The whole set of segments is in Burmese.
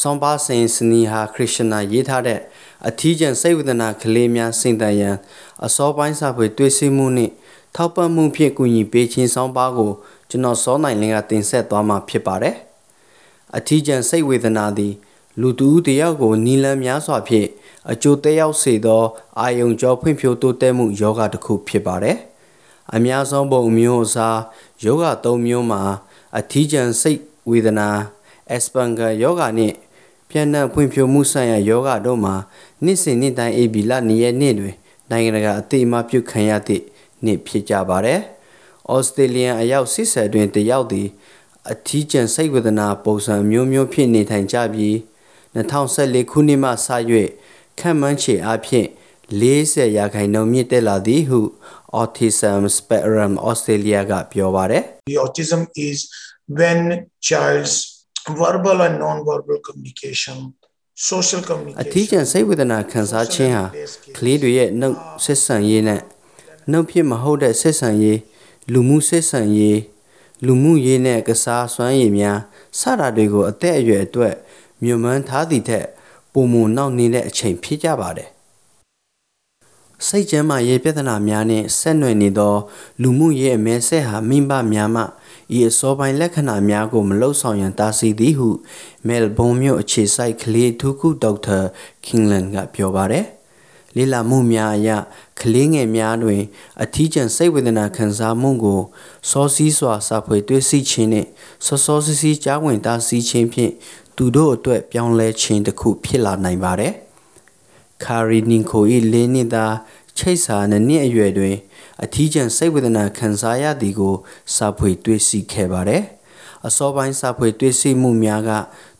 ဆွန်ပါဆင်စနီဟာခရစ်ရှနာရေးထားတဲ့အထီးကျန်စိတ်ဝေဒနာကလေးများစင်တန်ရန်အစောပိုင်းစာဖွေတွေ့ရှိမှုနှင့်ထောက်ပံ့မှုဖြင့်ကူညီပေးခြင်းဆောင်ပါကိုကျွန်တော်စောနိုင်လင်းကတင်ဆက်သွားမှာဖြစ်ပါတယ်။အထီးကျန်စိတ်ဝေဒနာသည် လူတူတယောက်ကိုနီလန်းများစွာဖြင့်အကျိုးသက်ရောက်စေသော အာယုံကြောဖွံ့ဖြိုးတိုးတက်မှုယောဂတစ်ခုဖြစ်ပါတယ်။အများဆုံးပုံမျိုးအစားယောဂ၃မျိုးမှာ အထီးကျန်စိတ်ဝေဒနာအက်စပန်ဂါယောဂနှင့် ပြန်နှံ့ဖွံ့ဖြိုးမှုဆိုင်ရာယောဂတို့မှာနေ့စဉ်နေ့တိုင်းအေဘီလနေ့ရက်နေ့တွင်နိုင်ငံတကာအသိအမှပြုခံရသည့်နေ့ဖြစ်ကြပါတယ်။ဩစတြေးလျအယောက်80တွင်တယောက်သည်အထီးကျန်စိတ်ဝေဒနာပုံစံမျိုးမျိုးဖြစ်နေထိုင်ကြပြီး2014ခုနှစ်မှစ၍ခံမှန်းခြေအဖြစ်40ရာခိုင်နှုန်းမြင့်တက်လာသည်ဟု Autism Spectrum Australia ကပြောပါတယ် The autism is when child's verbal and non-verbal communication, social အ communication. ထီးကျန်စိတ်ဝေဒနာခံစားခြင်းဟာကလေးတွေရဲ့နှုတ်ဆက်ဆံရေးနဲ့နှုတ်ဖြစ်မဟုတ်တဲ့ဆက်ဆံရေးလူမှုဆက်ဆံရေးလူမှုရေးနဲ့ကစားစွမ်းရည်များစတာတွေကိုအသက်အရွယ်အတွက်မြုံမှန်းထားသည့်ထက်ပုံမနောက်နေတဲ့အချိန်ဖြစ်ကြပါတယ် စိတ်ကျမ်းမာရေးပြဿနာများနှင့်ဆက်နွယ်နေသော လူမှုရေးအမဲဆက်ဟာမိဘများမှဤအစောပိုင်းလက္ခဏာများကိုမလှုပ်ဆောင်ရန်တားဆီးသည်ဟုမဲလ်ဘုန်းမြို့အခြေစိုက်ကလေးထူးခုဒေါက်တာကင်းလန်ကပြောပါတယ်လေ့လာမှုများအရကလေးငယ်များတွင် အထီးကျန်စိတ်ဝေဒနာခံစားမှုကိုစောစီးစွာစာဖွေတွေ့ရှိခြင်းနှင့်စောစောစီးစီးကြားဝင်တားဆီးခြင်းဖြင့်သူတို့အတွက်ပြောင်းလဲခြင်းတစ်ခုဖြစ်လာနိုင်ပါတယ်။ ကာရီနင်ကို၏လေးနှစ်သားချိတ်စာနှစ်နှစ်အရွယ်တွင် အထီးကျန်စိတ်ဝေဒနာခံစားရသည်ကိုစာဖွေတွေ့ရှိခဲ့ပါတယ်။အစောပိုင်းစာဖွေတွေ့ရှိမှုများက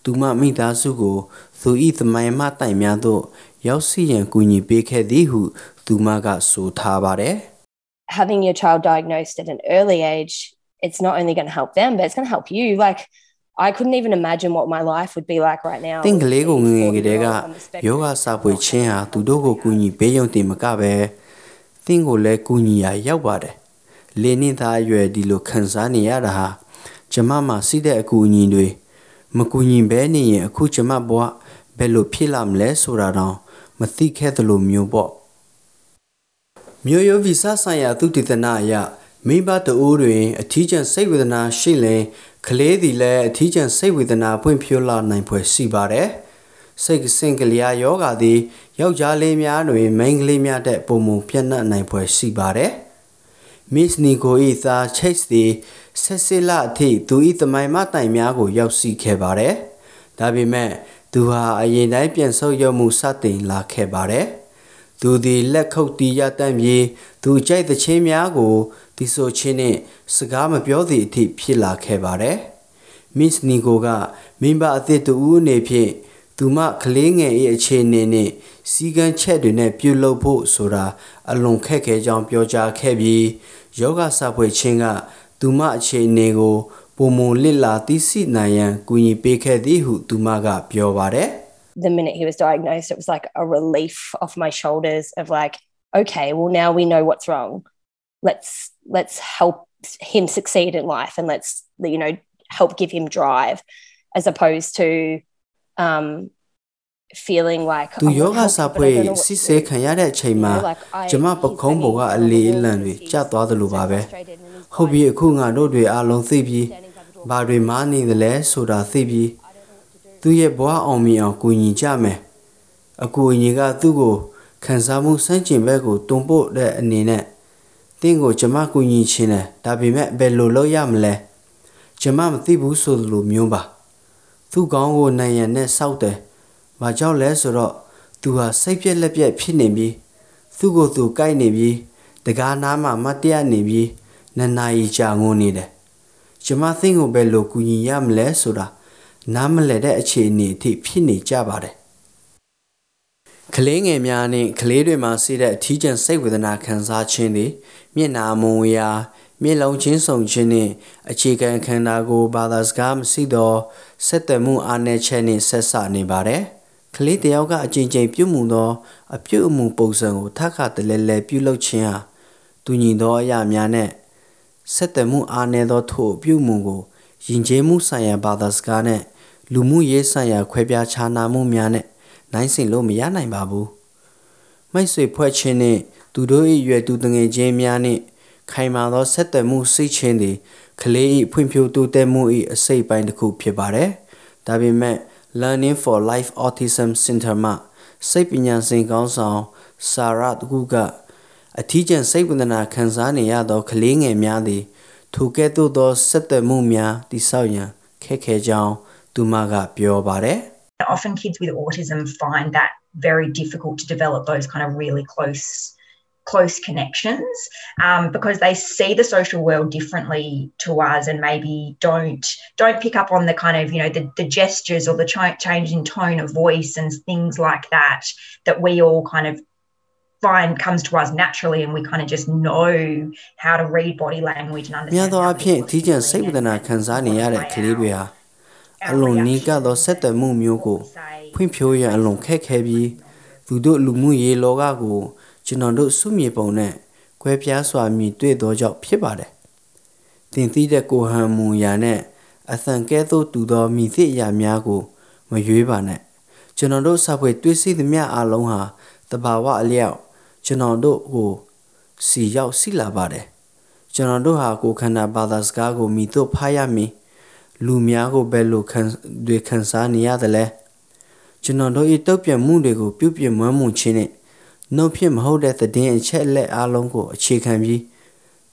သူမမိသားစုကိုသူ၏သမိုင်းမှတိုင်များသို့ရောက်စီရန်ကူညီပေးခဲ့သည်ဟု သူမကဆိုထားပါတယ်။ having your child diagnosed at an early age, it's not only going to help them, but it's going to help you. Like, I couldn't even imagine what my life would be like right now. တင့်ကလေးကိုငငယ်ကလေးကယောဂစာပွေချင်းဟာသူတို့ကိုကူညီပေးရုံတင်မကပဲတင့်ကိုလည်းကူညီရာရောက်ပါတယ်။လေနှစ်သားအရွယ်ဒီလိုခံစားနေရတာဟာကျမမှာစီးတဲ့အကူအညီတွေမကူညီဘဲနေရင်အခုကျမဘဝဘယ်လိုဖြစ်လာမလဲဆိုတာတော့မသိခဲ့သလိုမျိုးပေါ့။မျိုးရိုးဗီဇဆိုင်ရာသုတေသနအရ မိဘတအိုးတွင်အထီးကျန်စိတ်ဝေဒနာရှိရင်ကလေးသည်လည်းအထီးကျန်စိတ်ဝေဒနာပွင့်ဖြိုးလာနိုင်ဖွယ်ရှိပါတယ်။စိတ်စင်ကလျာယောဂါသည်ယောက်ျားလေးများတွင်မိန်းကလေးများတဲ့ပုံမှုပြန့်နှံ့နိုင်ဖွယ်ရှိပါတယ်။ Miss Nico ၏သား Chase သည်ဆက်စစ်လအထိသူ၏သမိုင်းမတိုင်များကိုရောက်ရှိခဲ့ပါတယ်။ဒါပေမဲ့သူဟာအရင်တိုင်းပြန်ဆုပ်ယုပ်မှုစတင်လာခဲ့ပါတယ်။သူသည်လက်ခုပ်တီးရတန့်ပြီးသူကြိုက်တဲ့ချင်းများကို ဒီဆိုချင်းနဲ့စကားမပြောသည့်အထိဖြစ်လာခဲ့ပါတယ်။ Miss Nico ကမိဘအသစ်တူဦးအနေဖြင့်သူမကလေးငယ်၏အခြေအနေနဲ့စီကံချက်တွေနဲ့ပြုလုပ်ဖို့ဆိုတာအလွန်ခက်ခဲကြောင်းပြောကြားခဲ့ပြီးယောဂစာဖွဲ့ချင်းကသူမအခြေအနေကိုပုံမလစ်လာသိရှိနိုင်ရန်ကူညီပေးခဲ့သည်ဟုသူမကပြောပါတယ်။ The minute he was diagnosed, it was like a relief off my shoulders of like, okay, well now we know what's wrong. Let's let's help him succeed in life and let's you know help give him drive as opposed to um feeling like သူ "Oh, ယောဂ help, စာ but I ဖွဲ့ don't know what to စစ် do." ဆေးခံရတဲ့အချိန်မှာ You know, like, I- ကျမပခုံးပေါ်ကအလေအလံတွေကျသွားသလိုပါပဲ frustrated and he's ဟုတ်ပြီအခုငါတို့တွေအားလုံးသိပြီးဘာတွေမားနေသလဲဆိုတာသိပြီးသူ့ရဲ့ဘဝအောင်မြင်အောင်ကူညီကြမယ်အကူအညီကသူ့ကိုခံစားမှုစန့်ကျင်ဘက်ကိုတွန်းပို့တဲ့အနေနဲ့ တင့်ကိုကျမကူညီခြင်းတယ်ဒါပေမဲ့ဘယ်လိုလုပ်ရမလဲကျမမသိဘူးဆိုလိုမျိုးပါသူ့ကောင်းကိုနိုင်ရန်နဲ့စောက်တယ်။ဘာကြောင့်လဲဆိုတော့သူဟာစိတ်ပြက်လက်ပြက်ဖြစ်နေပြီးသူ့ကိုယ်သူကြိုက်နေပြီးတကားနားမှာမတ်တရနေပြီးနနာရီကြာငုံနေတယ်။ကျမသိကိုဘယ်လိုကူညီရမလဲဆိုတာနားမလည်တဲ့အခြေအနေအထိဖြစ်နေကြပါတယ် ကလေးငယ်များနဲ့ကလေးတွေမှာရှိတဲ့အထီးကျန်စိတ်ဝေဒနာခံစားခြင်းတွေမျက်နာမုံဝရာမျက်လုံးချင်းဆုံခြင်းနဲ့အခြေခံခန္ဓာကိုယ်ဘာသာစကားမရှိသောဆက်သွယ်မှုအားနည်းချက်နှင့်ဆက်ဆနေပါတယ်ကလေးတယောက်ကအချင်းချင်းပြုမှုသောအပြုအမူပုံစံကိုထပ်ခါတလဲလဲပြုလုပ်ခြင်းဟာတူညီသောအရာများနဲ့ဆက်သွယ်မှုအားနည်းသောထို့အပြုမှုကိုယဉ်ကျေးမှုဆိုင်ရာဘာသာစကားနဲ့လူမှုရေးဆိုင်ရာခွဲပြားခြားနားမှုများနဲ့ နိုင်စင်လို့မရနိုင်ပါဘူးမိတ်ဆွေဖွဲ့ချင်းနဲ့သူတို့၏ရွယ်သူတငယ်ချင်းများနှင့်ခိုင်မာသောဆက်သွယ်မှုစိတ်ချင်းသည်ကလေး၏ဖွံ့ဖြိုးတိုးတက်မှု၏အစိတ်ပိုင်းတစ်ခုဖြစ်ပါတယ်။ဒါပေမဲ့ Learning for Life Autism Center မှစိတ်ပညာရှင်ကောင်းဆောင်ဆာရတကူကအထီးကျန်စိတ်ဝေဒနာခံစားနေရသောကလေးငယ်များသည်ထိုကဲ့သို့သောဆက်သွယ်မှုများတိဆောက်ရန်ခက်ခဲကြောင်းသူမကပြောပါတယ်။ Often kids with autism find that very difficult to develop those kind of really close close connections um, because they see the social world differently to us and maybe don't don't pick up on the kind of you know the, the gestures or the ch- change in tone of voice and things like that that we all kind of find comes to us naturally and we kind of just know how to read body language and များ understand သော how အားဖြင့်အထီးကျန် people စိတ်ဝေဒနာ feeling ခံစားနေရတဲ့ and ကလေးတွေဟာ our အလွန်နီးကပ်သောဆက်သွယ်မှုမျိုးကိုဖွံ့ဖြိုးရန်အလွန်ခက်ခဲပြီးသူတို့လူမှုရေးလောကကိုကျွန်တော်တို့စုမြေပုံနဲ့ခွဲပြားစွာမြင်တွေ့သောကြောင့်ဖြစ်ပါတယ်။တင်သိတဲ့ကိုဟန်မူရာနဲ့အသံကဲသို့တူသောမိသည့်အရာများကိုမရွေးပါနဲ့။ကျွန်တော်တို့စာဖွေတွေ့ရှိသမျှအလုံးဟာတဘာဝအလျောက်ကျွန်တော်တို့ကိုစီရောက်စီလာပါတယ်။ကျွန်တော်တို့ဟာကိုယ်ခန္ဓာဘာသာစကားကိုမိတို့ဖားရမည်။ လူများကိုဘယ်လိုခံတွေခံစားနေရသလဲ။ကျွန်တော်တို့၏တုတ်ပြတ်မှုတွေကိုပြုပြင်မွမ်းမံခြင်းနဲ့နှုတ်ဖြစ်မဟုတ်တဲ့သတင်းအချက်အလက်အလုံးကိုအခြေခံပြီး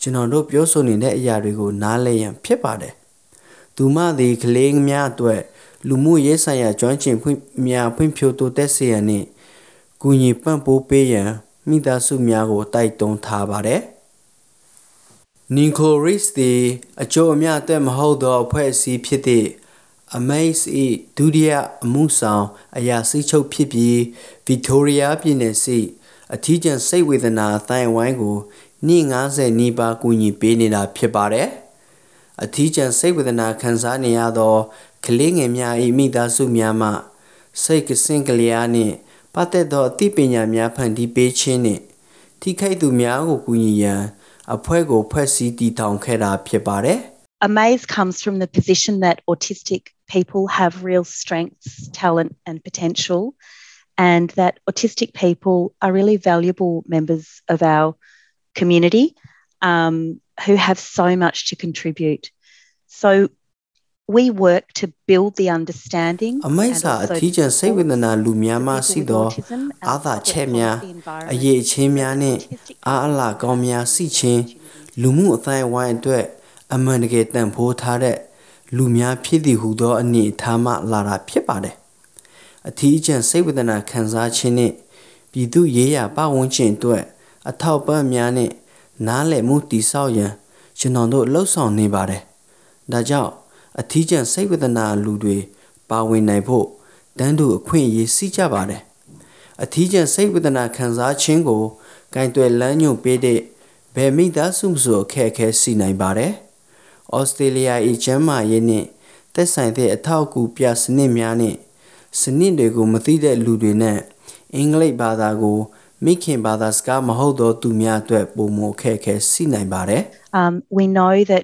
ကျွန်တော်တို့ပြောဆိုနေတဲ့အရာတွေကိုနားလည်ရန်ဖြစ်ပါတယ်။သူမသည်ကလေးများအတွက်လူမှုရေးဆိုင်ရာကျွမ်းကျင်ဖွံ့များဖွံ့ဖြိုးတိုးတက်စေရန်နှင့်ကူညီပံ့ပိုးပေးရန်မိသားစုများကိုတိုက်တွန်းထားပါတယ်။ Nico Rees သည်အကျိုးအမြတ်အတွက်မဟုတ်သောအဖွဲ့အစည်းဖြစ်သည့် Amaze ၏ဒုတိယအမှုဆောင်အရာစီးချုပ်ဖြစ်ပြီး Victoria ပြည်နယ်ရှိအထီးကျန်စိတ်ဝေဒနာအတိုင်းအဝိုင်းကိုနေ့90နီးပါးကူညီပေးနေတာဖြစ်ပါတယ်။အထီးကျန်စိတ်ဝေဒနာခံစားနေရသောကလေးငယ်များ၏မိသားစုများမှစိတ်ကစင်ကလေးအားနှင့်ပတ်သက်သောအသိပညာများဖန်တီးပေးခြင်းနှင့်ထိခိုက်သူများကိုကူညီရန် အဖွဲ့ကိုဖွဲ့စည်းတည်ထောင်ခဲ့တာဖြစ်ပါတယ်။ Amaze comes from the position that autistic people have real strengths, talent, and potential, and that autistic people are really valuable members of our community um, who have so much to contribute. So we work to build the understanding အမိတ်စာအထီးကျန်စိတ်ဝေဒနာလူများမှရှိသောအာသာချက်များအရေးအချင်းများနှင့်အာအလာကောင်းများရှိခြင်းလူမှုအတိုင်းဝိုင်းအတွက်အမှန်တကယ်တန်ဖိုးထားတဲ့လူများဖြစ်သည်ဟုသောအနေအထားမှလာတာဖြစ်ပါတယ်အထီးကျန်စိတ်ဝေဒနာခံစားခြင်းနှင့်ပြည်သူရေးရာပတ်ဝန်းကျင်အတွက်အထောက်ပံ့များနှင့်နားလည်မှုတည်ဆောက်ရန်ကျွန်တော်တို့လှုပ်ဆောင်နေပါတယ်ဒါကြောင့် အထီးကျန်စိတ်ဝေဒနာလူတွေပါဝင်နိုင်ဖို့တန်းတူအခွင့်အရေးရှိကြပါတယ်အထီးကျန်စိတ်ဝေဒနာခံစားခြင်းကိုကင်တွယ်လမ်းညွှန်ပေးတဲ့ဘယ်မိသားစုမဆိုအခက်အခဲရှိနိုင်ပါတယ်။ဩစတြေးလျ၏ကျန်းမာရေးနှင့်သက်ဆိုင်တဲ့အထောက်အကူပြစနစ်များနှင့်စနစ်တွေကိုမသိတဲ့လူတွေနဲ့အင်္ဂလိပ်ဘာသာကိုမိခင်ဘာသာစကားမဟုတ်သောသူများအတွက်ပုံမအခက်အခဲရှိနိုင်ပါတယ်။ Um, we know that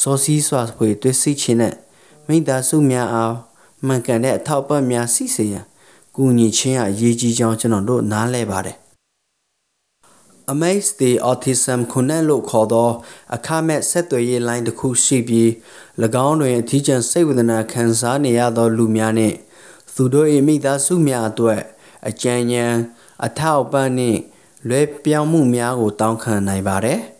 စောစီးစွာဖွေတွေ့ရှိခြင်းနဲ့မိသားစုများအားမှန်ကန်တဲ့အထောက်အပံ့များစီစေရန်ကူညီခြင်းအရေးကြီးကြောင်းကျွန်တော်တို့နားလည်ပါတယ် Amaze the Autism Connect လို့ခေါ်သောအခမဲ့ဆက်သွယ်ရေးလိုင်းတစ်ခုရှိပြီး၎င်းတွင်အထီးကျန်စိတ်ဝေဒနာခံစားနေရသောလူများနှင့်သူတို့၏မိသားစုများအတွက်အကြံဉာဏ်အထောက်အပံ့နှင့်လွဲပြောင်းမှုများကိုတောင်းခံနိုင်ပါတယ်။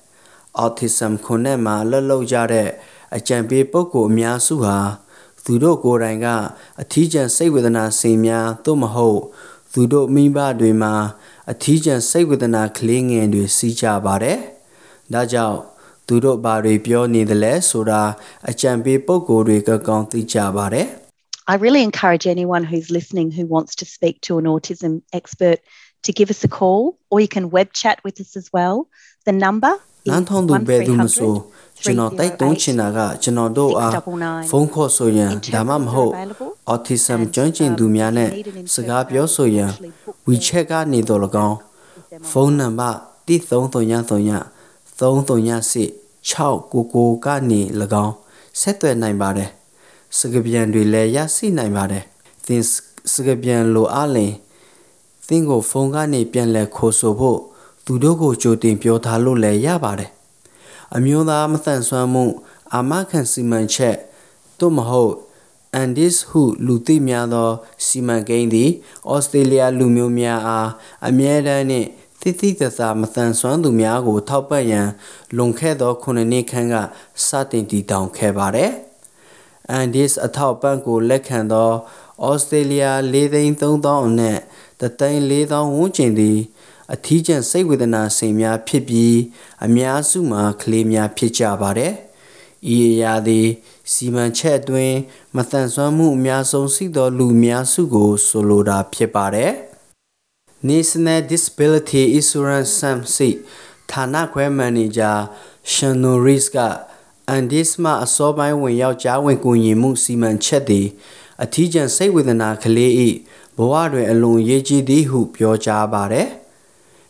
Autism Connect မှာလှုပ်လှုပ်ကြတဲ့အကြံပေးပုဂ္ဂိုလ်အများစုဟာသူတို့ကိုယ်တိုင်ကအထီးကျန်စိတ်ဝေဒနာစိန်များသို့မဟုတ်သူတို့မိဘတွေမှာအထီးကျန်စိတ်ဝေဒနာကလေးငယ်တွေစီးကြပါတယ်။ဒါကြောင့်သူတို့ဘာတွေပြောနေသလဲဆိုတာအကြံပေးပုဂ္ဂိုလ်တွေကကောင်းသိကြပါတယ်။ I really encourage anyone who's listening who wants to speak to an autism expert to give us a call or you can web chat with us as well. The number နန်းထုံးသူပဲသူမဆိုကျွန်တော်တိုက်တွန်းချင်တာကကျွန်တော်တို့အားဖုန်းခေါ်ဆိုရန်ဒါမှမဟုတ် autism ကျွမ်းကျင်သူများနဲ့စကားပြောဆိုရန် WeChat ကနေတော့၎င်းဖုန်းနံပါတ်1333 338 699ကနေ၎င်းဆက်သွယ်နိုင်ပါတယ်စကားပြန်တွေလည်းရရှိနိုင်ပါတယ်သင်စကားပြန်လိုအားလင်သင်ကိုဖုန်းကနေပြန်လည်ခေါ်ဆိုဖို့ သူတို့ကိုကြိုတင်ပြောထားလို့လည်းရပါတယ်အမျိုးသားမတန်ဆွမ်းမှု အာမခံစီမံချက်သို့မဟုတ် Andis ဟုလူသိများသောစီမံကိန်းသည်ဩစတြေးလျလူမျိုးများအားအမြဲတမ်းနှင့်တိတိကျကျမတန်ဆွမ်းသူများကို ထောက်ပံ့ရန်လွန်ခဲ့သော9နှစ်ခန့်ကစတင်တည်ထောင်ခဲ့ပါသည်။ Andis အထောက်ပံ့ကိုလက်ခံသောဩစတြေးလျ4,300အနက်3,400ဝန်းကျင်သည် အထီးကျန်စိတ်ဝေဒနာစိန်များဖြစ်ပြီးအများစုမှာကလေးများဖြစ်ကြပါတယ်။ဤအရာသည်စီမံချက်အတွင်းမတန်ဆွမ်းမှုအများဆုံးရှိသောလူများစုကိုဆိုလိုတာဖြစ်ပါတယ်။ National Disability Insurance Sum စီဌာနခွဲမန်နေဂျာရှင်နိုရစ်ကအန်ဒီစ်မှအစောပိုင်းဝင်ရောက်ကြားဝင်ကူညီမှုစီမံချက်သည်အထီးကျန်စိတ်ဝေဒနာကလေး၏ဘဝတွင်အလွန်ရေးကြီးသည်ဟုပြောကြားပါ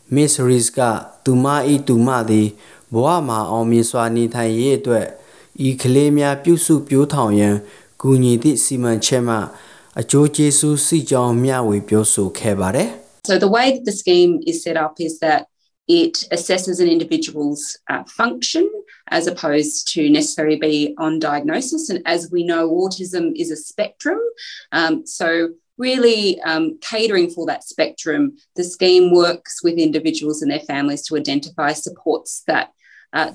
တယ်။ Miss Rees ကသူမ၏သူမသည်ဘဝမှာအောင်မြင်စွာနေထိုင်ရေးအတွက်ဤကလေးများပြုစုပျိုးထောင်ရန်ကူညီသည့်စီမံချက်မှအကျိုးကျေးဇူးစီကြောင်းမျှဝေပြောဆိုခဲ့ပါတယ်။ So the way that the scheme is set up is that it assesses an individual's uh, function as opposed to necessarily be on diagnosis. And as we know, autism is a spectrum. Um, so really um, catering for that spectrum, the scheme works with individuals and their families to identify supports that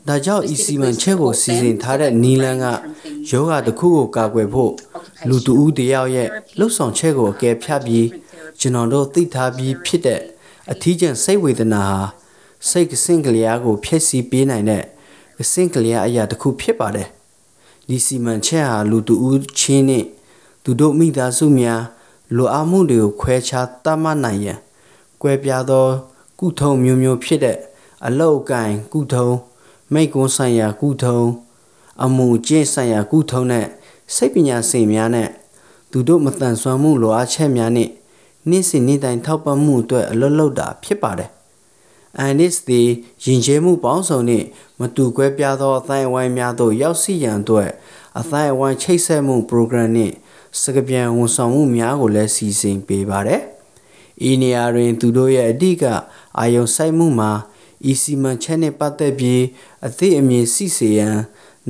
ဒါကြောင့်ဤစီမံချက်ကိုစီစဉ်ထားတဲ့နီလန်းကယောဂတစ်ခုကိုကာကွယ်ဖို့လူတဦးတယောက်ရဲ့လှုပ်ဆောင်ချက်ကိုအကယ်ဖြတ်ပြီးကျွန်တော်တို့သိထားပြီးဖြစ်တဲ့အထီးကျန်စိတ်ဝေဒနာဟာစိတ်ကစင့်ကလေးကိုဖျက်ဆီးပေးနိုင်တဲ့ကစင့်ကလေးအရာတစ်ခုဖြစ်ပါတယ်ဒီစီမံချက်ဟာလူတဦးချင်းနဲ့သူတို့မိသားစုများ လိုအပ်မှုတွေကိုခွဲခြားသတ်မှတ်နိုင်ရန်ကွဲပြားသော ကုထုံမျိုးမျိုးဖြစ်တဲ့အလောက်အကင်ကုထုံမိတ်ကွန်းဆိုင်ရာကုထုံအမှုကျင့်ဆိုင်ရာကုထုံနဲ့စိတ်ပညာစိတ်များနဲ့သူတို့မတန်ဆွမ်းမှုလိုအပ်ချက်များနဲ့နေ့စဉ်နေ့တိုင်းထောက်ပံ့မှုအတွက်အလွတ်လောက်တာဖြစ်ပါတယ်။ Anis သည်ယဉ်ကျေးမှုပေါင်းစုံနှင့်မတူကွဲပြားသောအတိုင်းအဝိုင်းများသို့ရောက်ရှိရန်အတွက်အတိုင်းအဝိုင်းချိတ်ဆက်မှု program နှင့် စကပြန်ဝန်ဆောင်မှုများကိုလည်းစီစဉ်ပေးပါတယ်။ဤနေရာတွင် သူတို့ရဲ့အဓိကအာယုံစိုက်မှုမှာဤစီမံချက်နှင့်ပတ်သက်ပြီးအသိအမြင်စီစေရန်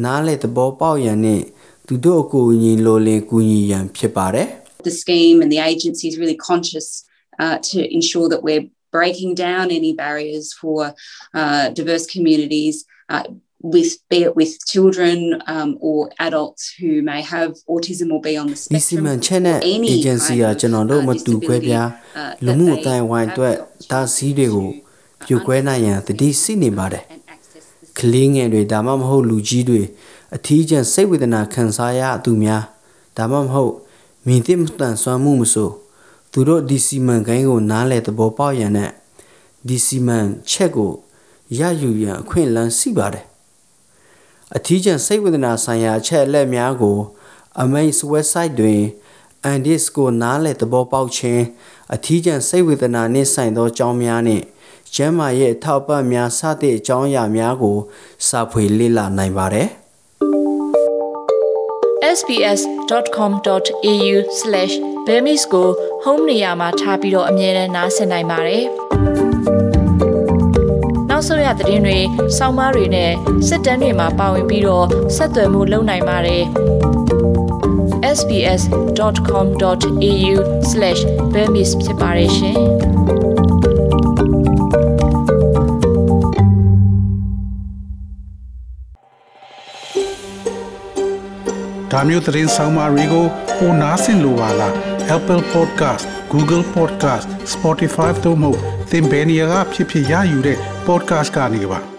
နားလည်သဘောပေါက်ရန်နှင့်သူတို့အကူအညီလိုလင်ကူညီရန်ဖြစ်ပါတယ်။ The scheme and the agency is really conscious uh, to ensure that we're breaking down any barriers for uh, diverse communities uh, with be it with children um, or adults who may have autism or be on the spectrum ဒီစီမံချက်နဲ့ agency ကကျွန်တော်တို့မတူခွဲပြားလူမှုအတိုင်းဝိုင်းအတွက်ဒါစီးတွေကိုပြိုကွဲနိုင်ရန်တတိရှိနေပါတယ်ကလေးငယ်တွေဒါမှမဟုတ်လူကြီးတွေအထီးကျန်စိတ်ဝေဒနာခံစားရသူများဒါမှမဟုတ်မြင်သိမတန်ဆွမ်းမှုမဆိုသူတို့ဒီစီမံကိန်းကိုနားလည်သဘောပေါက်ရန်နဲ့ဒီစီမံချက်ကိုရယူရန်အခွင့်အလမ်းရှိပါတယ် အထီးကျန်စိတ်ဝေဒနာဆိုင်ရာအချက်အလက်များကို Amaze website တွင် Andis ကိုနားလည်သဘောပေါက်ခြင်းအထီးကျန်စိတ်ဝေဒနာနှင့်ဆိုင်သောအကြောင်းများနှင့်ကျန်းမာရေးအထောက်အပံ့များစသည့်အကြောင်းအရာများကိုစာဖွေလေ့လာနိုင်ပါတယ် sbs.com.au/bemis ကို home နေရာမှာထားပြီးတော့အမြဲတမ်းနားဆင်နိုင်ပါတယ်။ သတင်းတွေစောင်းမားတွေနဲ့စစ်တမ်းတွေမှာပါဝင်ပြီးတော့ဆက်သွယ်မှုလုပ်နိုင်ပါတယ် sbs.com.au/bemis ဖြစ်ပါတယ်ရှင်။ဒါမျိုးသတင်းဆောင်မတွေကိုပိုနားဆင်လိုပါလား Apple Podcast Google Podcast Spotify တို့မှာသင်ပင်ရာဖြစ်ဖြစ်ရယူတဲ့ podcast ကနေပါ